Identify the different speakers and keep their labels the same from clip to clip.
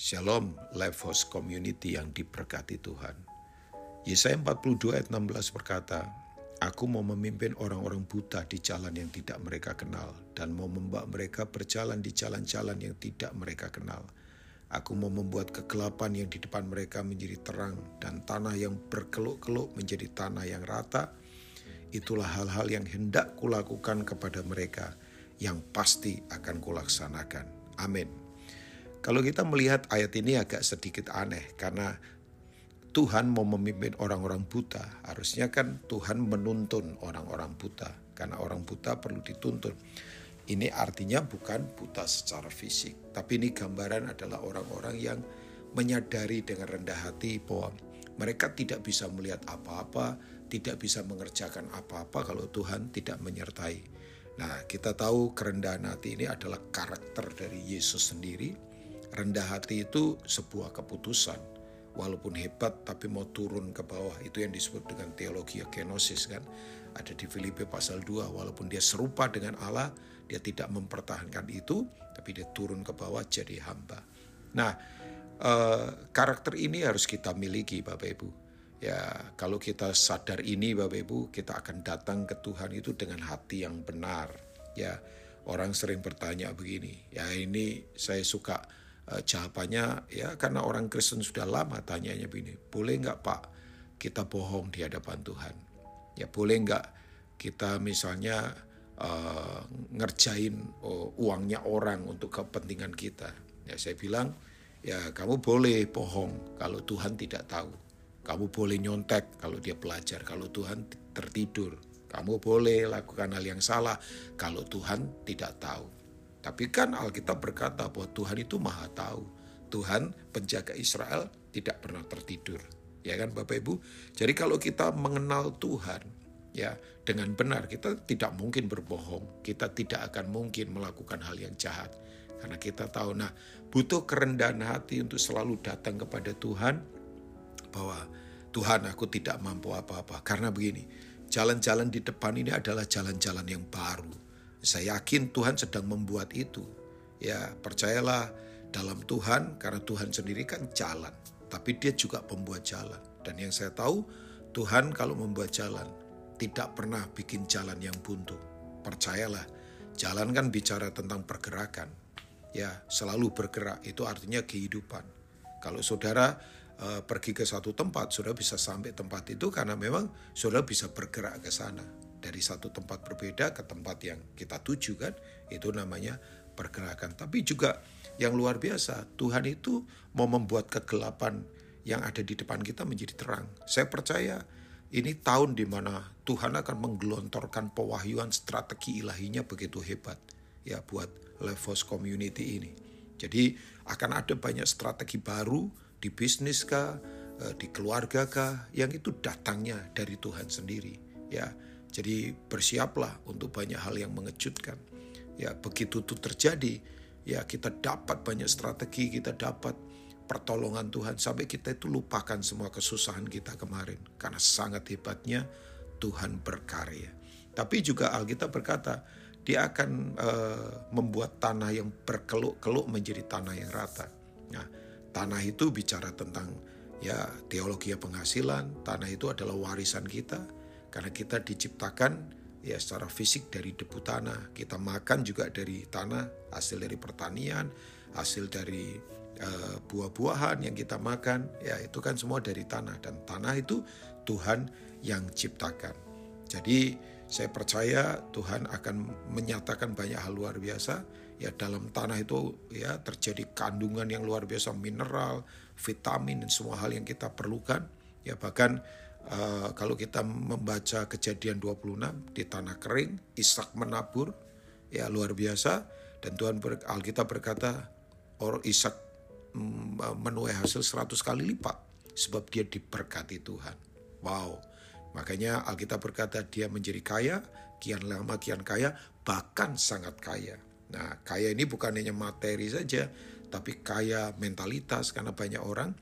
Speaker 1: Shalom Life House Community yang diberkati Tuhan. Yesaya 42 ayat 16 berkata, Aku mau memimpin orang-orang buta di jalan yang tidak mereka kenal dan mau membawa mereka berjalan di jalan-jalan yang tidak mereka kenal. Aku mau membuat kegelapan yang di depan mereka menjadi terang dan tanah yang berkeluk-keluk menjadi tanah yang rata. Itulah hal-hal yang hendak kulakukan kepada mereka yang pasti akan kulaksanakan. Amin. Kalau kita melihat ayat ini agak sedikit aneh karena Tuhan mau memimpin orang-orang buta. Harusnya kan Tuhan menuntun orang-orang buta karena orang buta perlu dituntun. Ini artinya bukan buta secara fisik, tapi ini gambaran adalah orang-orang yang menyadari dengan rendah hati bahwa mereka tidak bisa melihat apa-apa, tidak bisa mengerjakan apa-apa kalau Tuhan tidak menyertai. Nah, kita tahu kerendahan hati ini adalah karakter dari Yesus sendiri rendah hati itu sebuah keputusan. Walaupun hebat tapi mau turun ke bawah. Itu yang disebut dengan teologi kenosis kan. Ada di Filipi pasal 2. Walaupun dia serupa dengan Allah, dia tidak mempertahankan itu. Tapi dia turun ke bawah jadi hamba. Nah, eh, karakter ini harus kita miliki Bapak Ibu. Ya, kalau kita sadar ini Bapak Ibu, kita akan datang ke Tuhan itu dengan hati yang benar. Ya, orang sering bertanya begini, ya ini saya suka jawabannya ya karena orang Kristen sudah lama tanyanya begini, boleh nggak Pak kita bohong di hadapan Tuhan? Ya boleh nggak kita misalnya uh, ngerjain uh, uangnya orang untuk kepentingan kita? Ya saya bilang ya kamu boleh bohong kalau Tuhan tidak tahu. Kamu boleh nyontek kalau dia belajar, kalau Tuhan tertidur. Kamu boleh lakukan hal yang salah kalau Tuhan tidak tahu. Tapi kan Alkitab berkata bahwa Tuhan itu maha tahu. Tuhan penjaga Israel tidak pernah tertidur. Ya kan Bapak Ibu? Jadi kalau kita mengenal Tuhan ya dengan benar kita tidak mungkin berbohong. Kita tidak akan mungkin melakukan hal yang jahat. Karena kita tahu nah butuh kerendahan hati untuk selalu datang kepada Tuhan bahwa Tuhan aku tidak mampu apa-apa. Karena begini, jalan-jalan di depan ini adalah jalan-jalan yang baru saya yakin Tuhan sedang membuat itu. Ya, percayalah dalam Tuhan karena Tuhan sendiri kan jalan, tapi dia juga pembuat jalan. Dan yang saya tahu, Tuhan kalau membuat jalan tidak pernah bikin jalan yang buntu. Percayalah, jalan kan bicara tentang pergerakan. Ya, selalu bergerak itu artinya kehidupan. Kalau saudara uh, pergi ke satu tempat, saudara bisa sampai tempat itu karena memang saudara bisa bergerak ke sana dari satu tempat berbeda ke tempat yang kita tuju kan itu namanya pergerakan. Tapi juga yang luar biasa Tuhan itu mau membuat kegelapan yang ada di depan kita menjadi terang. Saya percaya ini tahun di mana Tuhan akan menggelontorkan pewahyuan strategi ilahinya begitu hebat ya buat Levos Community ini. Jadi akan ada banyak strategi baru di bisnis kah eh, di keluarga kah yang itu datangnya dari Tuhan sendiri ya jadi bersiaplah untuk banyak hal yang mengejutkan. Ya, begitu itu terjadi, ya kita dapat banyak strategi, kita dapat pertolongan Tuhan sampai kita itu lupakan semua kesusahan kita kemarin karena sangat hebatnya Tuhan berkarya. Tapi juga Alkitab berkata, dia akan uh, membuat tanah yang berkeluk-keluk menjadi tanah yang rata. Nah, tanah itu bicara tentang ya teologi penghasilan, tanah itu adalah warisan kita, karena kita diciptakan ya secara fisik dari debu tanah. Kita makan juga dari tanah, hasil dari pertanian, hasil dari uh, buah-buahan yang kita makan, ya itu kan semua dari tanah dan tanah itu Tuhan yang ciptakan. Jadi saya percaya Tuhan akan menyatakan banyak hal luar biasa ya dalam tanah itu ya terjadi kandungan yang luar biasa mineral, vitamin dan semua hal yang kita perlukan ya bahkan Uh, kalau kita membaca kejadian 26 di tanah kering, Ishak menabur, ya luar biasa. Dan Tuhan ber, Alkitab berkata, or Ishak mm, menuai hasil 100 kali lipat sebab dia diberkati Tuhan. Wow, makanya Alkitab berkata dia menjadi kaya, kian lama kian kaya, bahkan sangat kaya. Nah, kaya ini bukan hanya materi saja, tapi kaya mentalitas karena banyak orang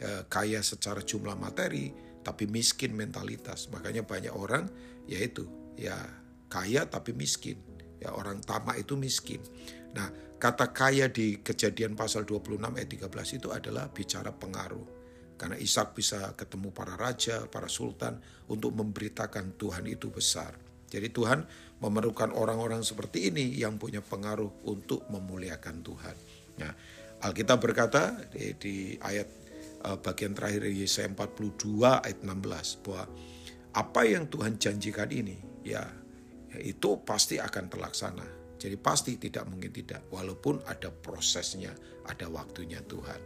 Speaker 1: eh, kaya secara jumlah materi, tapi miskin mentalitas. Makanya banyak orang yaitu ya kaya tapi miskin. Ya orang tamak itu miskin. Nah, kata kaya di kejadian pasal 26 ayat 13 itu adalah bicara pengaruh. Karena Ishak bisa ketemu para raja, para sultan untuk memberitakan Tuhan itu besar. Jadi Tuhan memerlukan orang-orang seperti ini yang punya pengaruh untuk memuliakan Tuhan. Nah, Alkitab berkata di, di ayat bagian terakhir Yesaya 42 ayat 16 bahwa apa yang Tuhan janjikan ini ya, ya itu pasti akan terlaksana. Jadi pasti tidak mungkin tidak walaupun ada prosesnya, ada waktunya Tuhan.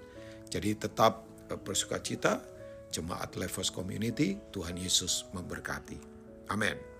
Speaker 1: Jadi tetap bersuka cita, jemaat Levos Community, Tuhan Yesus memberkati. Amin.